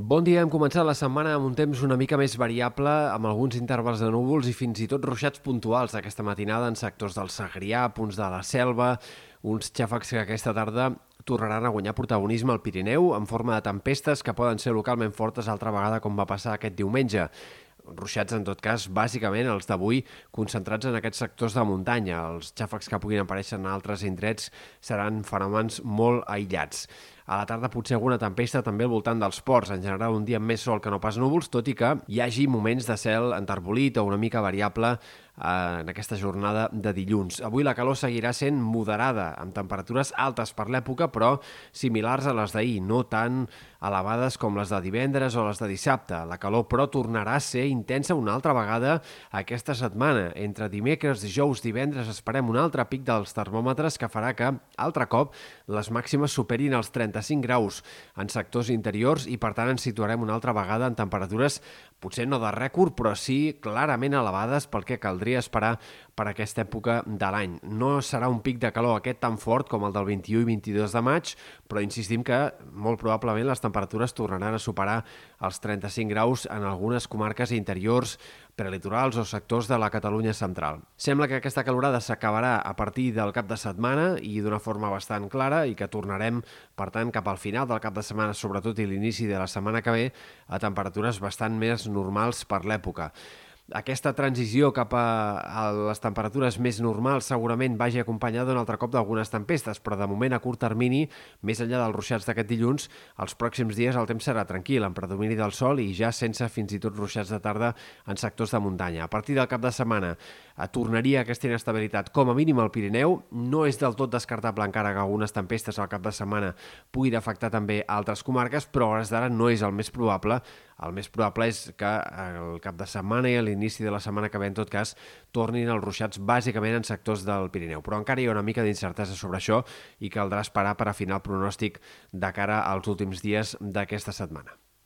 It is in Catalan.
Bon dia, hem començat la setmana amb un temps una mica més variable, amb alguns intervals de núvols i fins i tot ruixats puntuals aquesta matinada en sectors del Segrià, punts de la Selva, uns xàfecs que aquesta tarda tornaran a guanyar protagonisme al Pirineu en forma de tempestes que poden ser localment fortes altra vegada com va passar aquest diumenge ruixats, en tot cas, bàsicament els d'avui concentrats en aquests sectors de muntanya. Els xàfecs que puguin aparèixer en altres indrets seran fenòmens molt aïllats. A la tarda potser alguna tempesta també al voltant dels ports. En general, un dia més sol que no pas núvols, tot i que hi hagi moments de cel enterbolit o una mica variable eh, en aquesta jornada de dilluns. Avui la calor seguirà sent moderada, amb temperatures altes per l'època, però similars a les d'ahir, no tan elevades com les de divendres o les de dissabte. La calor, però, tornarà a ser intensa una altra vegada aquesta setmana. Entre dimecres, dijous, divendres esperem un altre pic dels termòmetres que farà que, altre cop, les màximes superin els 30 35 graus en sectors interiors i per tant ens situarem una altra vegada en temperatures potser no de rècord, però sí clarament elevades pel que caldria esperar per aquesta època de l'any. No serà un pic de calor aquest tan fort com el del 21 i 22 de maig, però insistim que molt probablement les temperatures tornaran a superar els 35 graus en algunes comarques interiors, prelitorals o sectors de la Catalunya central. Sembla que aquesta calorada s'acabarà a partir del cap de setmana i d'una forma bastant clara i que tornarem, per tant, cap al final del cap de setmana, sobretot i l'inici de la setmana que ve, a temperatures bastant més normals per l'època aquesta transició cap a, a les temperatures més normals segurament vagi acompanyada un altre cop d'algunes tempestes, però de moment a curt termini, més enllà dels ruixats d'aquest dilluns, els pròxims dies el temps serà tranquil, amb predomini del sol i ja sense fins i tot ruixats de tarda en sectors de muntanya. A partir del cap de setmana eh, tornaria aquesta inestabilitat com a mínim al Pirineu. No és del tot descartable encara que algunes tempestes al cap de setmana puguin afectar també altres comarques, però a hores d'ara no és el més probable. El més probable és que el cap de setmana i a l'inici de la setmana que ve, en tot cas, tornin els ruixats bàsicament en sectors del Pirineu. Però encara hi ha una mica d'incertesa sobre això i caldrà esperar per afinar el pronòstic de cara als últims dies d'aquesta setmana.